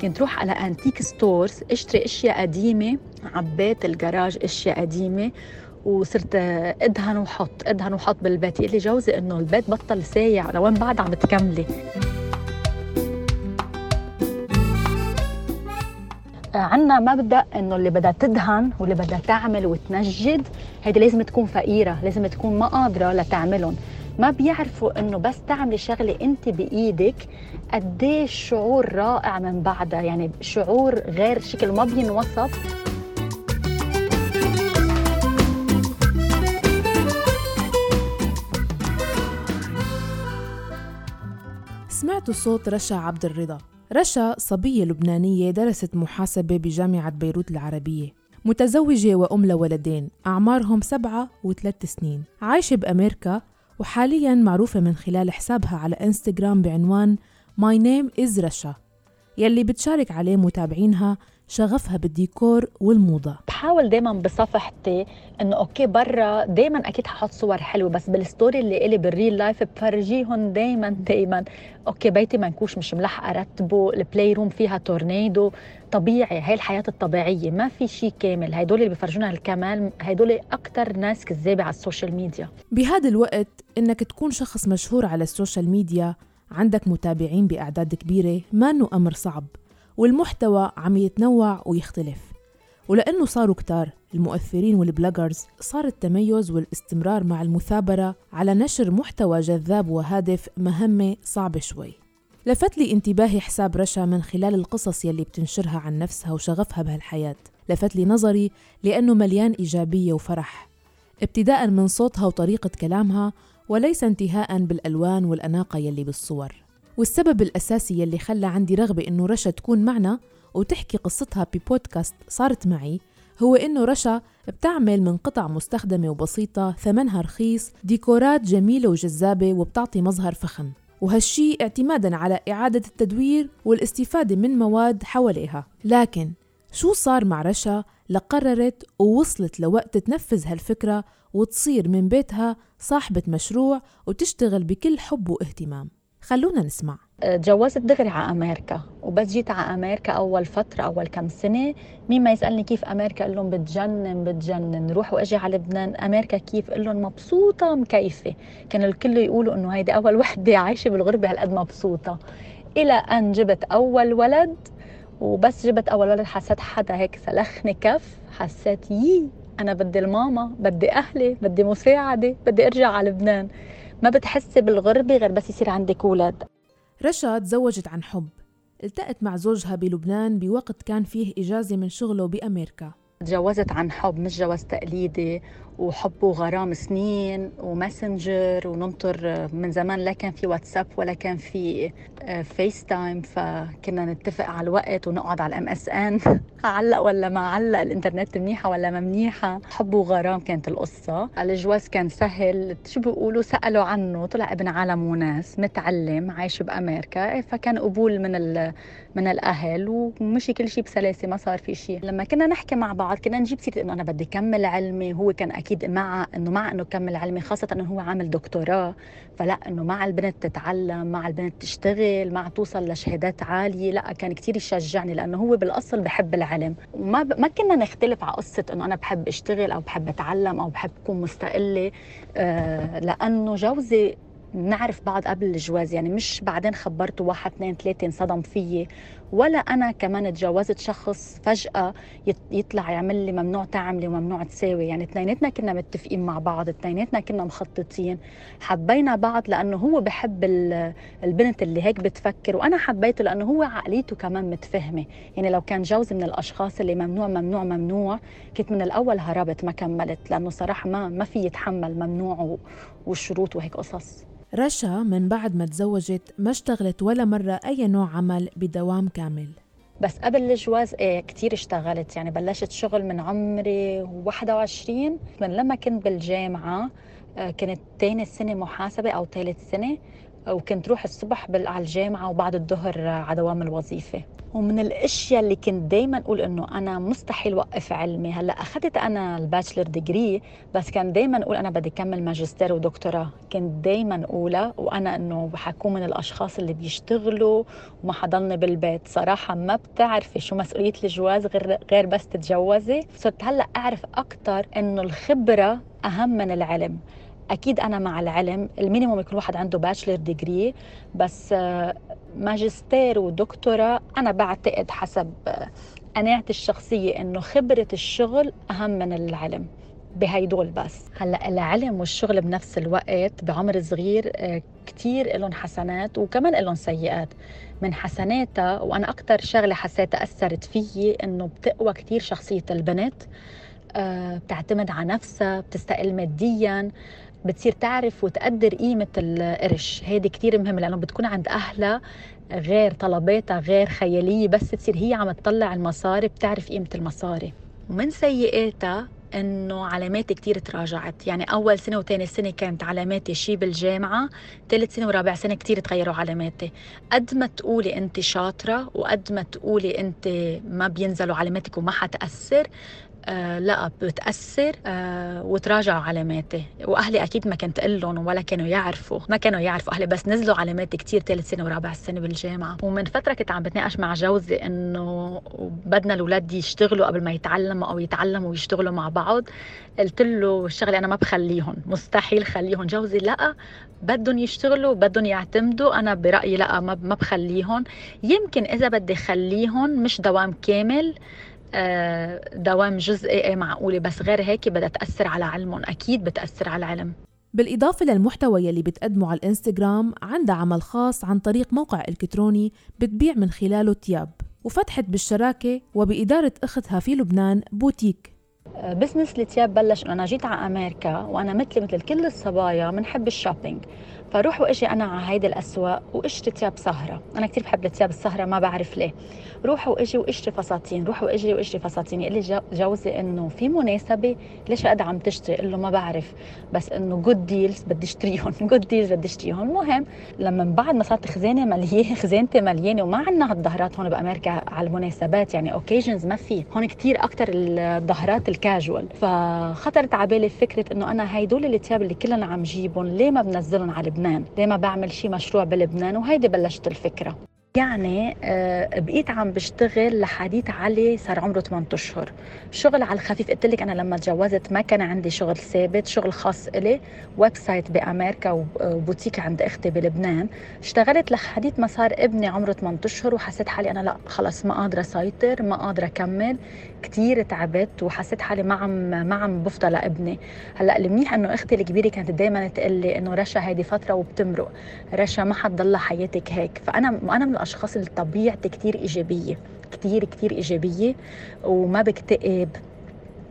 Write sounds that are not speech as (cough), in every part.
كنت روح على antique stores اشتري أشياء قديمة عبيت الجراج أشياء قديمة وصرت أدهن وحط أدهن وحط بالبيت. يقول لي جوزي إنه البيت بطل ساع لوين بعد عم تكملي. عنا مبدأ إنه اللي بدها تدهن واللي بدها تعمل وتنجد هيدي لازم تكون فقيرة لازم تكون ما قادرة لتعملهم. ما بيعرفوا إنه بس تعملي شغلة انت بإيدك قديش شعور رائع من بعدها يعني شعور غير شكل ما بينوصف. سمعتوا صوت رشا عبد الرضا. رشا صبية لبنانية درست محاسبة بجامعة بيروت العربية. متزوجة وأم لولدين أعمارهم سبعة وثلاث سنين. عايشة بأمريكا وحاليا معروفة من خلال حسابها على إنستغرام بعنوان My name is رشا. يلي بتشارك عليه متابعينها شغفها بالديكور والموضة. بحاول دايما بصفحتي إنه okay برا دايما أكيد ححط صور حلوة بس بال story اللي إلي بال real life بفرجيهم دايما دايما. okay بيتي منكوش مش ملحقة رتبه ال play room فيها تورنيدو طبيعي هاي الحياة الطبيعية ما في شيء كامل. هدول اللي بفرجونا الكمال هدول أكثر ناس كذابة على ال social media. بهذا الوقت إنك تكون شخص مشهور على ال social media عندك متابعين بأعداد كبيرة ما إنه أمر صعب. والمحتوى عم يتنوع ويختلف. ولأنه صاروا كتار المؤثرين وال bloggers صار التميز والاستمرار مع المثابرة على نشر محتوى جذاب وهادف مهمة صعبة شوي. لفت لي انتباهي حساب رشا من خلال القصص يلي بتنشرها عن نفسها وشغفها بهالحياة. لفت لي نظري لأنه مليان إيجابية وفرح. ابتداء من صوتها وطريقة كلامها وليس انتهاء بالألوان والأناقة يلي بالصور. والسبب الأساسي يلي خلى عندي رغبة إنه رشا تكون معنا وتحكي قصتها ببودكاست صارت معي هو إنه رشا بتعمل من قطع مستخدمة وبسيطة ثمنها رخيص ديكورات جميلة وجذابة وبتعطي مظهر فخم. وهالشي اعتمادا على إعادة التدوير والاستفادة من مواد حواليها. لكن شو صار مع رشا لقررت ووصلت لوقت تنفذ هالفكرة وتصير من بيتها صاحبة مشروع وتشتغل بكل حب واهتمام؟ خلونا نسمع. تجوزت دغري على أمريكا وبس جيت على أمريكا أول فترة أول كم سنة مين ما يسألني كيف أمريكا أقول لهم بتجنن بتجنن. روح وأجي على لبنان أمريكا كيف؟ أقول لهم مبسوطة مكيفة. كان الكل يقولوا إنه هيدي أول (laughs) وحدة عايشة بالغربة هالقد مبسوطة. إلى أن جبت أول ولد وبس جبت أول ولد. حسيت حدا هيك سلخني كف. حسيت يي أنا بدي الماما بدي أهلي بدي مساعدة بدي أرجع على لبنان. ما بتحسي بالغربة غير بس يصير عندك أولاد رشا تزوجت عن حب. التقت مع زوجها بلبنان بوقت كان فيه إجازة من شغله بأمريكا. تجوزت عن حب مش جواز تقليدي وحب وغرام سنين وماسنجر وننطر من زمان لا كان في واتساب ولا كان في FaceTime فكنا نتفق على الوقت ونقعد على ال MSN. (laughs) علق ولا ما علق الانترنت منيحة ولا ما منيحة؟ حب وغرام كانت القصة. الجواز كان سهل. شو بيقولوا؟ سألوا عنه. طلع ابن عالم وناس متعلم عايش بأمريكا. فكان قبول من من الأهل. ومشي كل شيء بسلاسة ما صار في شيء لما كنا نحكي مع بعض كنا نجيب سيرة إنه أنا بدي كمل علمي. هو كان أكيد مع إنه مع إنه كمل علمي خاصة إنه هو عامل دكتوراه. فلا إنه مع البنت تتعلم مع البنت تشتغل مع توصل لشهادات عالية. لا كان كثير يشجعني لأنه هو بالأصل بحب العلم. وما ب... ما كنا نختلف على قصة إنه أنا بحب أشتغل أو بحب أتعلم أو بحب اكون مستقلة. آه لأنه جوزي نعرف بعض قبل الجواز يعني مش بعدين خبرته واحد اثنين ثلاثة انصدم فيي. ولا أنا كمان تجوزت شخص فجأة يطلع يعمل لي ممنوع تعملي وممنوع تساوي. يعني اثنيناتنا كنا متفقين مع بعض اثنيناتنا كنا مخططين. حبينا بعض لأنه هو بحب البنت اللي هيك بتفكر وأنا حبيته لأنه هو عقليته كمان متفهمة. يعني لو كان جوزي من الأشخاص اللي ممنوع ممنوع ممنوع كنت من الأول هربت ما كملت لأنه صراحة ما ما في يتحمل ممنوع والشروط وهيك قصص. رشا من بعد ما تزوجت ما اشتغلت ولا مرة أي نوع عمل بدوام كامل. بس قبل الجواز إيه كثير اشتغلت. يعني بلشت شغل من عمري 21 من لما كنت بالجامعة آه، كانت تاني سنة محاسبة أو ثالث سنة. وكنت روح الصبح على الجامعة وبعد الظهر على دوام الوظيفة. ومن الأشياء اللي كنت دائما أقول إنه أنا مستحيل وقف علمي. هلأ أخذت أنا ال bachelor degree بس كان دائما أقول أنا بدي أكمل ماجستير ودكتوراه. كنت دائما اقولها وأنا إنه حكون من الأشخاص اللي بيشتغلوا وما حضلني بالبيت. صراحة ما بتعرفي شو مسؤولية الجواز غير غير بس تتجوزي. صرت هلأ أعرف أكثر إنه الخبرة أهم من العلم. أكيد أنا مع العلم ال minimum يكون واحد عنده bachelor degree بس آه، ماجستير ودكتوراه أنا بعتقد حسب آه، قناعتي الشخصية إنه خبرة الشغل أهم من العلم بهيدول بس. هلأ العلم والشغل بنفس الوقت بعمر صغير آه، كثير لهم حسنات وكمان لهم سيئات. من حسناتها وأنا أكثر شغلة حسيتها أثرت فيي إنه بتقوى كثير شخصية البنت بتعتمد على نفسها بتستقل ماديا بتصير تعرف وتقدر قيمة القرش. هيدي كتير مهمة لأنه بتكون عند أهلها غير طلباتها غير خيالية بس تصير هي عم تطلع المصاري بتعرف قيمة المصاري. ومن سيئاتها إنه علاماتي كتير تراجعت. يعني أول سنة وثاني سنة كانت علاماتي شي بالجامعة ثالث سنة ورابع سنة كتير تغيروا علاماتي. قد ما تقولي انت شاطرة وقد ما تقولي انت ما بينزلوا علاماتك وما حتأثر آه لا بتأثر آه وتراجعوا علاماتي وأهلي أكيد ما كنت أقول لهم ولا كانوا يعرفوا. ما كانوا يعرفوا. أهلي بس نزلوا علاماتي كتير ثالث سنة ورابع سنة بالجامعة. ومن فترة كنت عم بتناقش مع جوزي إنه بدنا الأولاد يشتغلوا قبل ما يتعلموا أو يتعلموا ويشتغلوا مع بعض. قلت له الشغلة أنا ما بخليهم. مستحيل خليهم. جوزي لا بدهم يشتغلوا بدهم يعتمدوا. أنا برأيي لا ما بخليهم. يمكن إذا بدي خليهم مش دوام كامل. دوام جزئي إيه معقولة؟ بس غير هيك بدها تأثر على علمهم. أكيد بتأثر على العلم. بالإضافة للمحتوى يلي بتقدمه على الإنستغرام عندها عمل خاص عن طريق موقع إلكتروني بتبيع من خلاله تياب وفتحت بالشراكة وبإدارة أختها في لبنان بوتيك. آه، business التياب بلش. انه أنا جيت على أمريكا وأنا مثلي مثل كل الصبايا بنحب ال shopping فروح واجي أنا على هيدي الاسواق واشتري ثياب سهرة. أنا كثير بحب الثياب السهرة ما بعرف ليه. روح واجي واشتري فساتين روح واجي واشتري فساتين. يقول لي جوزي إنه في مناسبة لهالقد عم تشتري قل له ما بعرف. بس إنه good deals بدي اشتريهم good deals بدي اشتريهم المهم لما من بعد ما صارت خزانة مليانه (laughs) خزانتي مليانة وما عندنا هالظهرات هون بأمريكا على المناسبات. يعني occasions ما في. هون كثير أكثر الضهرات الكاجوال فخطرت على بالي فكرة إنه أنا هيدول الثياب اللي كلها عم جيبهم ليه ما بنزلهم على لبنان ليه ما بعمل شيء مشروع بلبنان وهيدي بلشت الفكرة. يعني آه، بقيت عم بشتغل لحديت علي صار عمره 8 اشهر شغل على الخفيف قلت لك أنا لما تجوزت ما كان عندي شغل ثابت شغل خاص إلي website بأمريكا وبوتيك عند أختي بلبنان. اشتغلت لحديت ما صار ابني عمره 8 اشهر وحسيت حالي أنا لا خلص ما قادرة أسيطر ما قادرة أكمل. كثير تعبت وحسيت حالي ما عم ما عم بفضى لابني. هلأ المنيح إنه أختي الكبيرة كانت دائما تقول لي إنه رشا هيدي فترة وبتمرق. رشا ما حتضلها حياتك هيك. فأنا أنا من الأشخاص اللي طبيعتي كثير إيجابية كثير كثير إيجابية وما بكتئب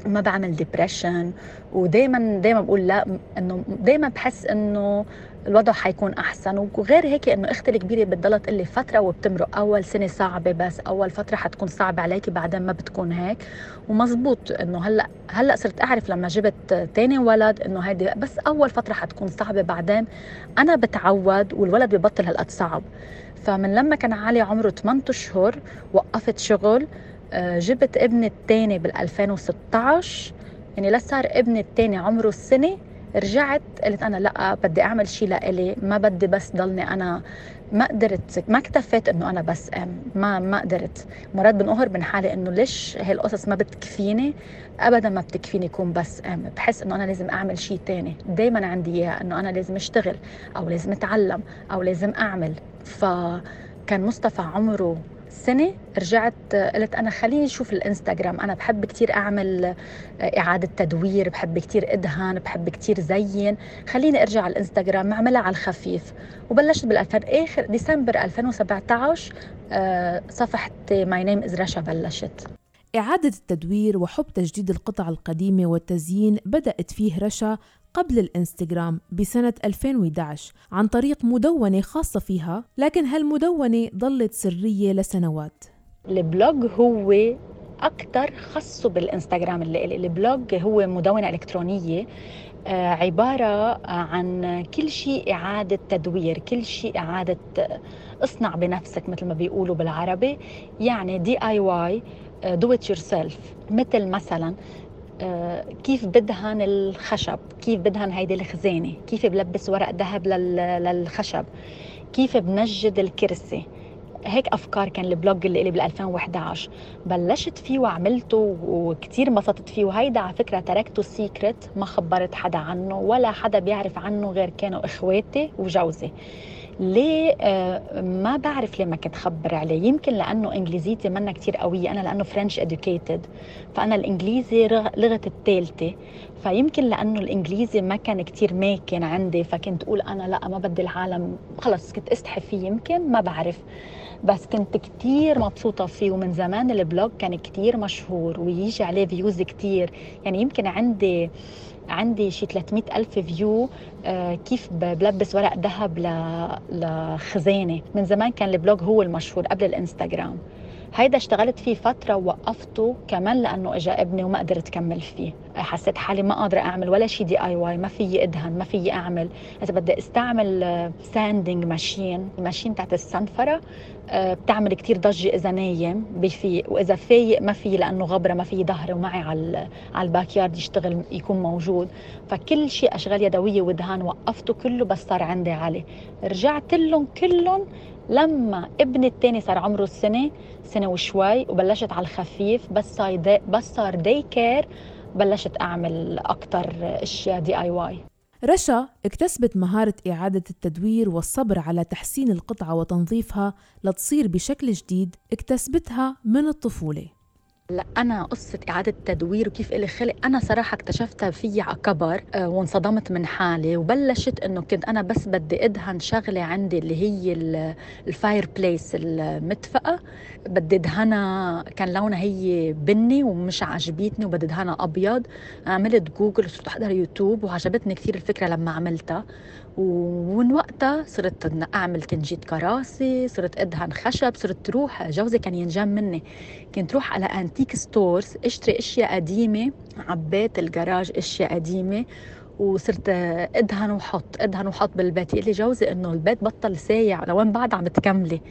ما بعمل ديبرشن ودائما دائما بقول لا إنه دائما بحس إنه الوضع حيكون أحسن. وغير هيك إنه أختي الكبيرة بتضلها تقول لي فترة وبتمرق. أول سنة صعبة بس أول فترة حتكون صعبة عليكي بعدين ما بتكون هيك. ومزبوط إنه هلأ هلأ صرت أعرف لما جبت تاني ولد إنه هيدي بس أول فترة حتكون صعبة بعدين أنا بتعود والولد ببطل هالقد صعب. فمن لما كان علي عمره 8 اشهر وقفت شغل آه، جبت ابني الثاني بال 2016 يعني لصار ابني الثاني عمره السنة رجعت قلت أنا لأ بدي أعمل شيء لإلي. ما بدي بس ضلني أنا ما قدرت ما اكتفيت إنه أنا بس أم. ما ما قدرت. مرات بنقهر من حالي إنه ليش هي القصص ما بتكفيني؟ ابدا ما بتكفيني يكون بس أم. بحس إنه أنا لازم أعمل شيء تاني. دائما عندي إياها إنه أنا لازم أشتغل أو لازم أتعلم أو لازم أعمل. فكان مصطفى عمره سنة رجعت قلت أنا خليني أشوف الإنستغرام. أنا بحب كتير أعمل آه، إعادة تدوير بحب كتير أدهن بحب كتير زين. خليني أرجع على الإنستغرام أعملها على الخفيف. وبلشت بال آخر ديسمبر 2017 آه، صفحة My name is رشا بلشت. إعادة التدوير وحب تجديد القطع القديمة والتزيين بدأت فيه رشا قبل الانستغرام بسنة 2011 عن طريق مدونة خاصة فيها لكن هالمدونة ظلت سرية لسنوات. ال blog هو أكثر خصه بالانستغرام اللي. ال blog هو مدونة إلكترونية آه، عبارة عن كل شيء إعادة تدوير كل شيء إعادة اصنع بنفسك مثل ما بيقولوا بالعربي. يعني DIY do it yourself مثل مثلا آه، كيف بدهن الخشب؟ كيف بدهن هيدي الخزانة كيف بلبس ورق ذهب للخشب؟ كيف بنجد الكرسي؟ هيك أفكار كان ال blog اللي لي بال 2011 بلشت فيه وعملته وكثير انبسطت فيه وهيدا على فكرة تركته secret ما خبرت حدا عنه ولا حدا بيعرف عنه غير كانوا إخواتي وجوزي. ليه؟ آه ما بعرف ليه ما كنت خبر عليه. يمكن لأنه إنجليزيتي منا كتير قوية أنا لأنه French educated فأنا الإنجليزي لغه الثالثه فيمكن لأنه الإنجليزي ما كان كتير ماكن عندي فكنت أقول أنا لأ ما بدي العالم. خلص كنت استحي فيه يمكن ما بعرف. بس كنت كتير مبسوطة فيه ومن زمان ال blog كان كتير مشهور ويجي عليه views كتير. يعني يمكن عندي عندي شي 300 ألف view آه كيف بلبس ورق ذهب لخزانة من زمان كان ال blog هو المشهور قبل الإنستغرام. هيدا اشتغلت فيه فترة ووقفته كمان لأنه إجا ابني وما قدرت كمل فيه. حسيت حالي ما قادرة أعمل ولا شيء DIY ما فيي أدهن ما فيي أعمل. إذا بدي أستعمل sanding machine ال machine تاعت السنفرة آه، بتعمل كتير ضجة إذا نايم بفيق وإذا فايق ما في لأنه غبرة ما في أظهر ومعي على على ال backyard يشتغل يكون موجود. فكل شيء أشغال يدوية ودهان وقفته كله بس صار عندي علي رجعت لهم كلهم لما ابني الثاني صار عمره سنة سنة وشوي وبلشت على الخفيف بس صار بس صار daycare بلشت أعمل أكثر أشياء DIY رشا اكتسبت مهارة إعادة التدوير والصبر على تحسين القطعة وتنظيفها لتصير بشكل جديد اكتسبتها من الطفولة. لا أنا قصة إعادة التدوير وكيف إلي خلق أنا صراحة اكتشفتها في على كبر آه، وانصدمت من حالي وبلشت إنه كنت أنا بس بدي إدهن شغلة عندي اللي هي ال fireplace المدفأة بدي إدهنها كان لونها هي بني ومش عجبتني وبدي إدهنها أبيض عملت جوجل وصرت أحضر يوتيوب وعجبتني كثير الفكرة لما عملتها. ومن وقتها صرت أعمل تنجيد كراسي صرت أدهن خشب صرت تروح جوزي كان ينجن مني. كنت روح على antique stores أشتري أشياء قديمة عبيت الجراج أشياء قديمة وصرت أدهن وحط أدهن وحط بالبيت. يقول لي جوزي إنه البيت بطل سايع لوين بعد عم تكملي؟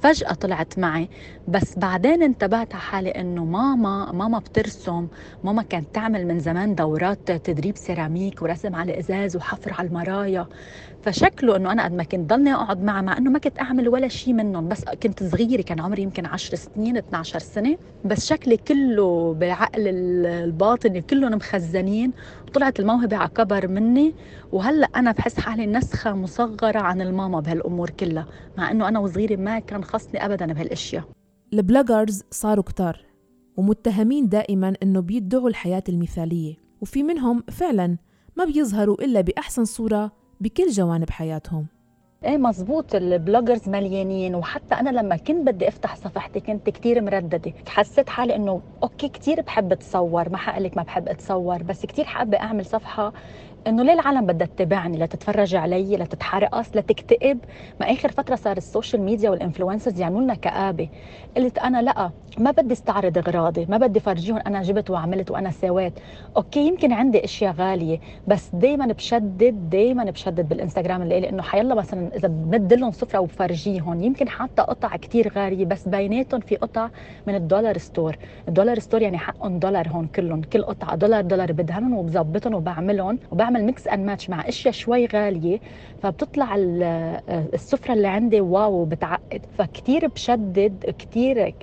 فجأة طلعت معي. بس بعدين انتبهت على حالي إنه ماما ماما بترسم. ماما كانت تعمل من زمان دورات تدريب سيراميك ورسم على إزاز وحفر على المرايا. فشكله إنه أنا قد ما كنت ضلني أقعد معها مع إنه ما كنت أعمل ولا شيء منهم. بس كنت صغيرة كان عمري يمكن 10 سنين 12 سنة. بس شكلي كله بعقل البطاني كلهم مخزنين. وطلعت الموهبة على كبر مني. وهلأ أنا بحس حالي نسخة مصغرة عن الماما بهالأمور كلها. مع إنه أنا وصغيرة ما كان خصني ابدا بهالأشياء. ال bloggers صاروا كتار ومتهمين دائما إنه بيدعوا الحياة المثالية وفي منهم فعلا ما بيظهروا إلا بأحسن صورة بكل جوانب حياتهم. إيه مزبوط ال bloggers مليانين وحتى أنا لما كنت بدي أفتح صفحتي كنت كتير مترددة. حسيت حالي إنه okay كتير بحب أتصور ما حقلك ما بحب أتصور بس كتير حابة أعمل صفحة إنه ليه العالم بدها تتابعني؟ لتتفرج علي لتتحرقص لتكتئب ما آخر فترة صار ال social media وال influencers يعملوا لنا كآبة. قلت أنا لأ. ما بدي استعرض أغراضي ما بدي فرجيهم أنا جبت وعملت وأنا سويت. okay يمكن عندي أشياء غالية بس دائما بشدد دائما بشدد بالإنستغرام اللي لأنه حيلا مثلا إذا بمد لهم سفرة وبفرجيهم يمكن حتى قطع كتير غالية بس بيناتهم في قطع من ال dollar store. ال dollar store يعني حقهم دولار هون كلهم كل قطعة دولار دولار بدهنهم وبظبطهم وبعملهم وبعمل mix and match مع أشياء شوي غالية. فبتطلع السفرة اللي عندي wow بتعقد. فكتير بشدد كتير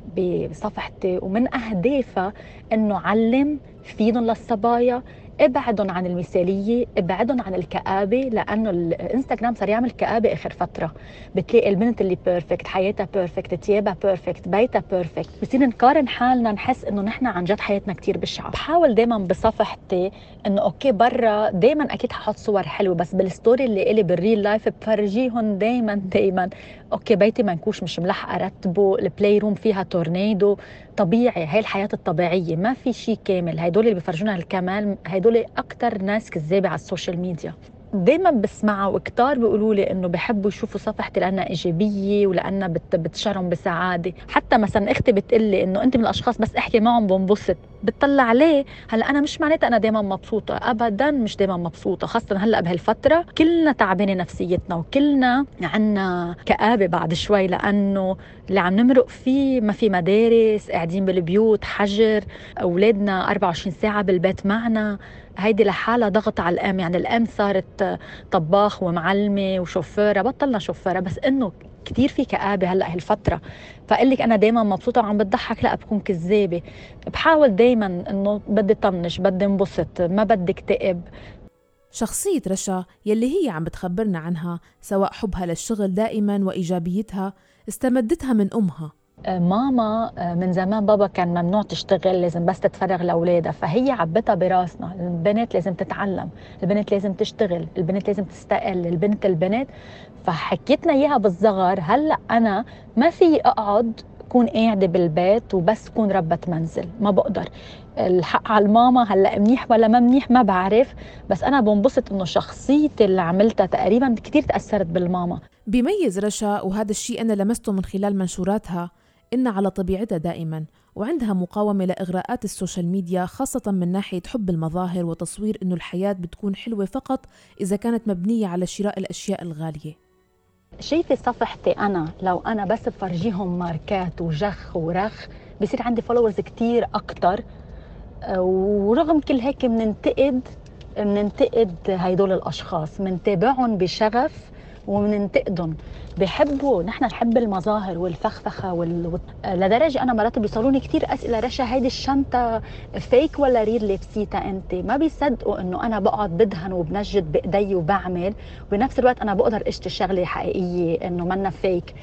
بصفحتي ومن أهدافها إنه عم فيدهم للصبايا ابعدهم عن المثالية ابعدهم عن الكآبة لأنه الإنستغرام صار يعمل كآبة آخر فترة. بتلاقي البنت اللي perfect حياتها perfect ثيابها perfect بيتها perfect بصير نقارن حالنا نحس إنه نحن عن جد حياتنا كثير بشعة. بحاول دائما بصفحتي إنه okay برا دائما أكيد ححط صور حلوة بس بال story اللي إلي بال real life بفرجيهم دائما دائما okay بيتي منكوش مش ملحقه رتبه ال playroom فيها تورنيدو طبيعي هاي الحياة الطبيعية ما في شيء كامل. هدول اللي بفرجونا الكمال هدول أكثر ناس كذابة على ال social media. دائما بسمعها وكتار بيقولوا لي إنه بحبوا يشوفوا صفحتي لانها إيجابية ولأنها بت بتشعرهم بسعادة. حتى مثلا أختي بتقول لي إنه أنت من الأشخاص بس احكي معهم بنبسط. بتطلع عليه هلأ أنا مش معناتها أنا دائما مبسوطة. ابدا مش دائما مبسوطة. خاصة هلأ بهالفترة كلنا تعبانة نفسيتنا وكلنا عنا كآبة بعد شوي لأنه اللي عم نمرق فيه ما في مدارس قاعدين بالبيوت حجر أولادنا 24 ساعة بالبيت معنا. هيدي لحالها ضغط على الأم. يعني الأم صارت طباخ ومعلمة وشوفيرة بطلنا شوفيرة. بس إنه كثير في كآبة هلأ هالفترة. فقال لك أنا دايما مبسوطة وعم بتضحك. لأ بكون كذابة. بحاول دايما إنه بدي طنش بدي انبسط ما بدي اكتئب. شخصية رشا يلي هي عم بتخبرنا عنها سواء حبها للشغل دائما وإيجابيتها استمدتها من أمها. ماما آه، من زمان بابا كان ممنوع تشتغل لازم بس تتفرغ لأولادها. فهي عبتها براسنا. البنت لازم تتعلم البنت لازم تشتغل البنت لازم تستقل البنت البنت فحطتنا إياها بالصغر هلا أنا ما في أقعد كون قاعدة بالبيت وبس كون ربة منزل؟ ما بقدر. الحق على الماما هلا منيح ولا ما منيح ما بعرف. بس أنا بنبسط إنه شخصيتي اللي عملتها تقريبا كثير تأثرت بالماما. بيميز رشا وهذا الشيء أنا لمسته من خلال منشوراتها. إنها على طبيعتها دائما وعندها مقاومة لإغراءات ال social media خاصة من ناحية حب المظاهر وتصوير إنه الحياة بتكون حلوة فقط إذا كانت مبنية على شراء الأشياء الغالية. شايفة صفحتي أنا لو أنا بس بفرجيهم ماركات وجخ ورخ بصير عندي فولورز كتير أكتر. ورغم كل هيك بننتقد بننتقد هيدول الأشخاص بنتابعهم بشغف. وبننتقدهم بحبوا نحن نحب المظاهر والفخفخة وال... لدرجة أنا مرات بيصلوني كثير أسئلة رشا هيدي الشنطة فيك ولا ريل لابسيتها أنت؟ ما بيصدقوا إنه أنا بقعد بدهن وبنجد بإيدي وبعمل وبنفس الوقت أنا بقدر أشتري شغلة حقيقية إنه منا فيك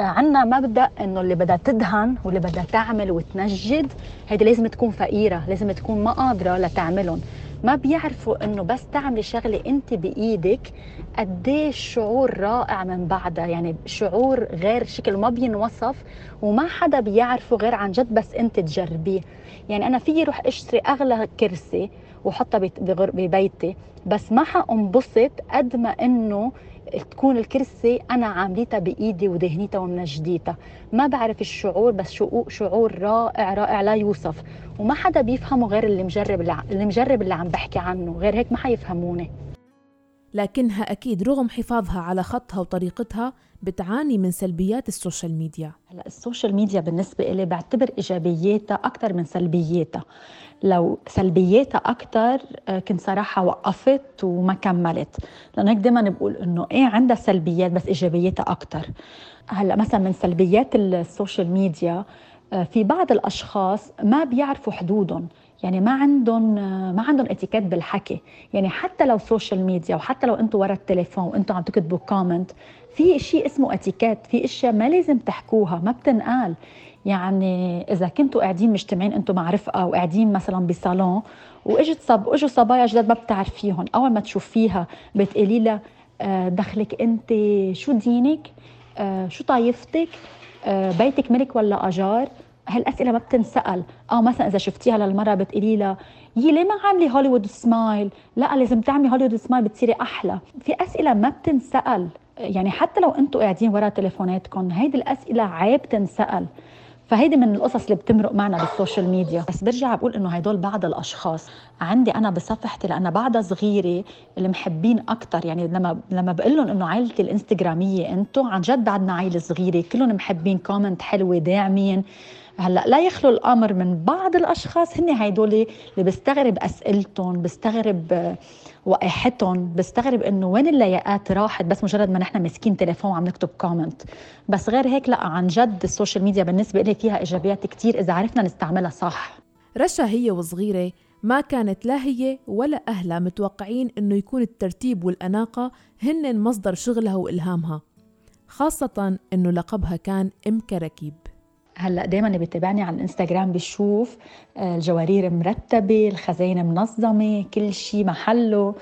عنا مبدا إنه اللي بدها تدهن واللي بدها تعمل وتنجد هيدي لازم تكون فقيرة لازم تكون ما قادرة لتعملهم. ما بيعرفوا إنه بس تعملي شغلة أنت بإيدك قديش شعور رائع من بعدها يعني شعور غير شكل ما بينوصف وما حدا بيعرفه غير عن جد بس أنت تجربيه. يعني أنا فيي روح أشتري أغلى كرسي وحطها ببيتي بس ما حأنبسط قد ما إنه تكون الكرسي أنا عامليتها بإيدي ودهنيتها ومنجديتها. ما بعرف الشعور بس شعور رائع رائع لا يوصف. وما حدا بيفهمه غير اللي مجرب اللي مجرب اللي عم بحكي عنه. غير هيك ما حيفهموني. لكنها أكيد رغم حفاظها على خطها وطريقتها بتعاني من سلبيات ال social media. هلا ال social media بالنسبة إلي بعتبر إيجابياتها أكثر من سلبياتها. لو سلبياتها أكثر آه، كنت صراحة وقفت وما كملت. لأنه هيك دائما بقول إنه إيه عندها سلبيات بس إيجابياتها أكثر هلا مثلا من سلبيات ال social media آه، في بعض الأشخاص ما بيعرفوا حدودهم. يعني ما عندهم ما عندهم اتيكيت بالحكي. يعني حتى لو social media وحتى لو أنتم ورا التليفون وأنتم عم تكتبوا comment في شيء اسمه اتيكيت. في إشياء ما لازم تحكوها ما بتنقال. يعني إذا كنتوا قاعدين مجتمعين أنتم مع رفقة وقاعدين مثلا بصالون وإجت صب واجوا صبايا جداد ما بتعرفيهم. أول ما تشوفيها بتقولي لها آه، دخلك أنت شو دينك؟ آه، شو طايفتك؟ آه، بيتك ملك ولا أجار؟ هالأسئلة ما بتنسأل. أو مثلا إذا شفتيها للمرة بتقولي لها يي ليه ما عاملة هوليوود سمايل لا لازم تعملي Hollywood smile بتصيري أحلى. في أسئلة ما بتنسأل. يعني حتى لو أنتم قاعدين ورا تليفوناتكم هيدي الأسئلة عيب تنسأل. فهيدي من القصص اللي بتمرق معنا بال social media. بس برجع بقول إنه هدول بعض الأشخاص. عندي أنا بصفحتي لأن بعدها صغيرة اللي محبين أكثر يعني لما لما بقول لهم إنه عائلتي الإنستغرامية أنتم عن جد بعدنا عائله صغيرة كلهم محبين comment حلوة داعمين. هلا لا يخلو الأمر من بعض الأشخاص هن هدول اللي بستغرب أسئلتهم بستغرب وقاحتهم بستغرب إنه وين اللياقات راحت بس مجرد ما نحن ماسكين تليفون وعم نكتب comment بس غير هيك لا عن جد ال social media بالنسبة لي فيها إيجابيات كثير إذا عرفنا نستعملها صح. رشا هي وصغيرة ما كانت لا هي ولا أهلها متوقعين إنه يكون الترتيب والأناقة هن مصدر شغلها وإلهامها خاصة إنه لقبها كان أم كراكيب هلا دائما اللي بيتابعني على الإنستغرام بيشوف آه، الجوارير مرتبة الخزاين منظمة كل شيء محله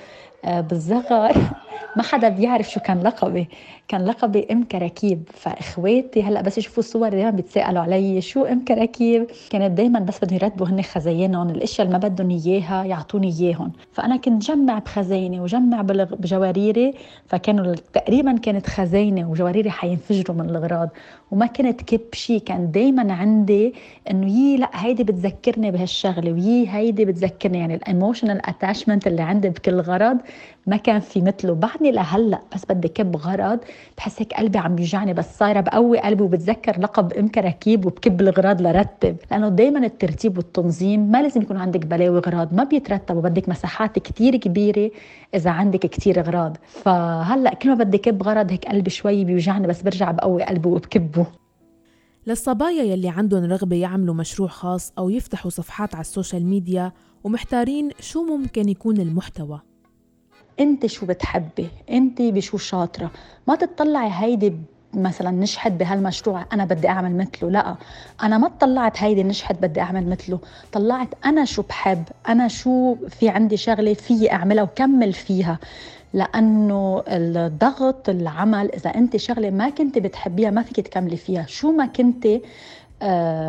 آه، بالصغر (laughs) ما حدا بيعرف شو كان لقبي. كان لقبي إم كراكيب. فإخواتي هلأ بس يشوفوا الصور دائما بيتسألوا علي شو إم كراكيب؟ كانت دائما بس بدهم يرتبوا هن خزاينهم الأشياء اللي ما بدهم إياها يعطوني إياهم. فأنا كنت جمع بخزايني وجمع بجواريري فكانوا تقريبا كانت خزايني وجواريري حينفجروا من الأغراض. وما كنت كب شيء كان دائما عندي إنه يي لأ هيدي بتذكرني بهالشغلة ويي هيدي بتذكرني. يعني ال emotional attachment اللي عندي بكل غرض ما كان في مثله. بعدني لهلأ بس بدي كب غرض بحس هيك قلبي عم يوجعني بس صايرة بقوي قلبي وبتذكر لقب ام كراكيب وبكب الغراض لرتب. لأنه دائما الترتيب والتنظيم ما لازم يكون عندك بلاوي غراض ما بيترتبوا بدك مساحات كتير كبيرة إذا عندك كتير غراض. فهلأ كل ما بدي كب غرض هيك قلبي شوي بيوجعني بس برجع بقوي قلبي وبكبه. للصبايا يلي عندهم رغبة يعملوا مشروع خاص أو يفتحوا صفحات على ال social media ومحتارين شو ممكن يكون المحتوى. انت شو بتحبي؟ انت بشو شاطرة؟ ما تطلعي هيدي مثلا نجحت بهالمشروع أنا بدي أعمل مثله. لا أنا ما طلعت هيدي نجحت بدي أعمل مثله. طلعت أنا شو بحب أنا شو في عندي شغلة في أعملها وكمل فيها. لأنه الضغط العمل إذا أنت شغلة ما كنت بتحبيها ما فيك تكملي فيها. شو ما كنت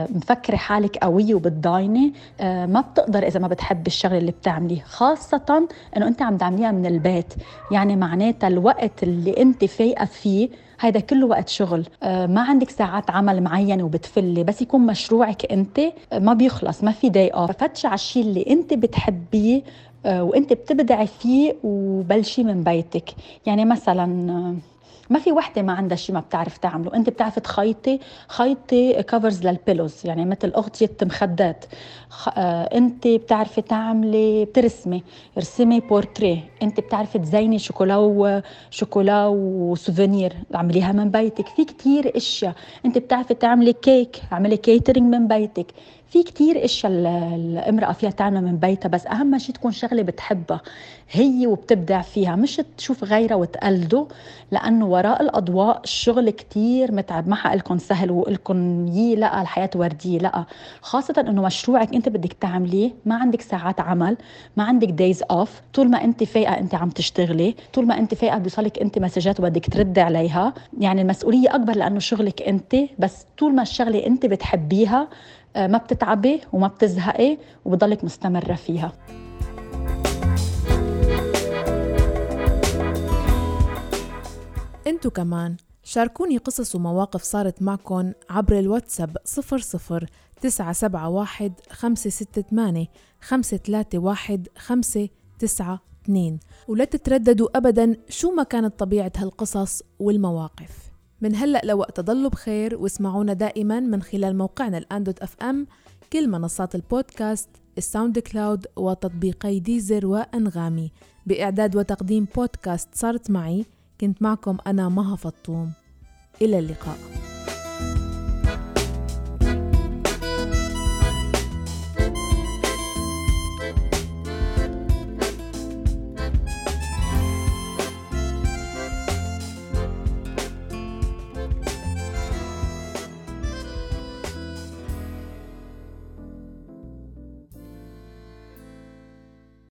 مفكرة حالك قوية وبتضايني. آه، ما بتقدر إذا ما بتحبي الشغلة اللي بتعمليه خاصة إنه أنت عم تعمليها من البيت. يعني معناتها الوقت اللي أنت فايقة فيه هيدا كله وقت شغل. آه، ما عندك ساعات عمل معينة وبتفلي بس يكون مشروعك أنت ما بيخلص ما في داي أوف فتشي على الشيء اللي أنت بتحبيه وأنت بتبدعي فيه وبلشي من بيتك. يعني مثلا ما في وحدة ما عندها شيء ما بتعرف تعمله. انت بتعرفي تخيطي خيطي covers لل pillows يعني مثل أغطية مخدات. آه، انت بتعرفي تعملي بترسمي. ارسمي بورتريه انت بتعرفي تزيني شوكولا وشوكولا و souvenir. اعمليها من بيتك. في كتير أشياء. انت بتعرفي تعملي كيك اعملي catering من بيتك. في كتير اشياء الامراه فيها تعمل من بيتها بس أهم شيء تكون شغلة بتحبها هي وبتبدع فيها مش تشوف غيرها وتقلده لأنه وراء الأضواء الشغل كتير متعب. ما حقلكم سهل وقلكم يي لا الحياة وردية لا. خاصة إنه مشروعك أنت بدك تعمليه ما عندك ساعات عمل ما عندك days off طول ما أنت فايقة أنت عم تشتغلي طول ما أنت فايقة بيوصلك أنت مسجات وبدك تردي عليها. يعني المسؤولية أكبر لأنه شغلك أنت بس طول ما الشغلة أنت بتحبيها ما بتتعبي وما بتزهقي وبضلك مستمرة فيها. انتو كمان شاركوني قصص ومواقف صارت معكم عبر الواتساب 00 971 568 531 592 ولا تترددوا أبدا شو ما كانت طبيعة هالقصص والمواقف. من هلأ لوقت ضلوا بخير واسمعونا دائما من خلال موقعنا الآن dot FM كل منصات البودكاست ال SoundCloud وتطبيقي Deezer وأنغامي. بإعداد وتقديم بودكاست صارت معي كنت معكم أنا مها فطوم. إلى اللقاء.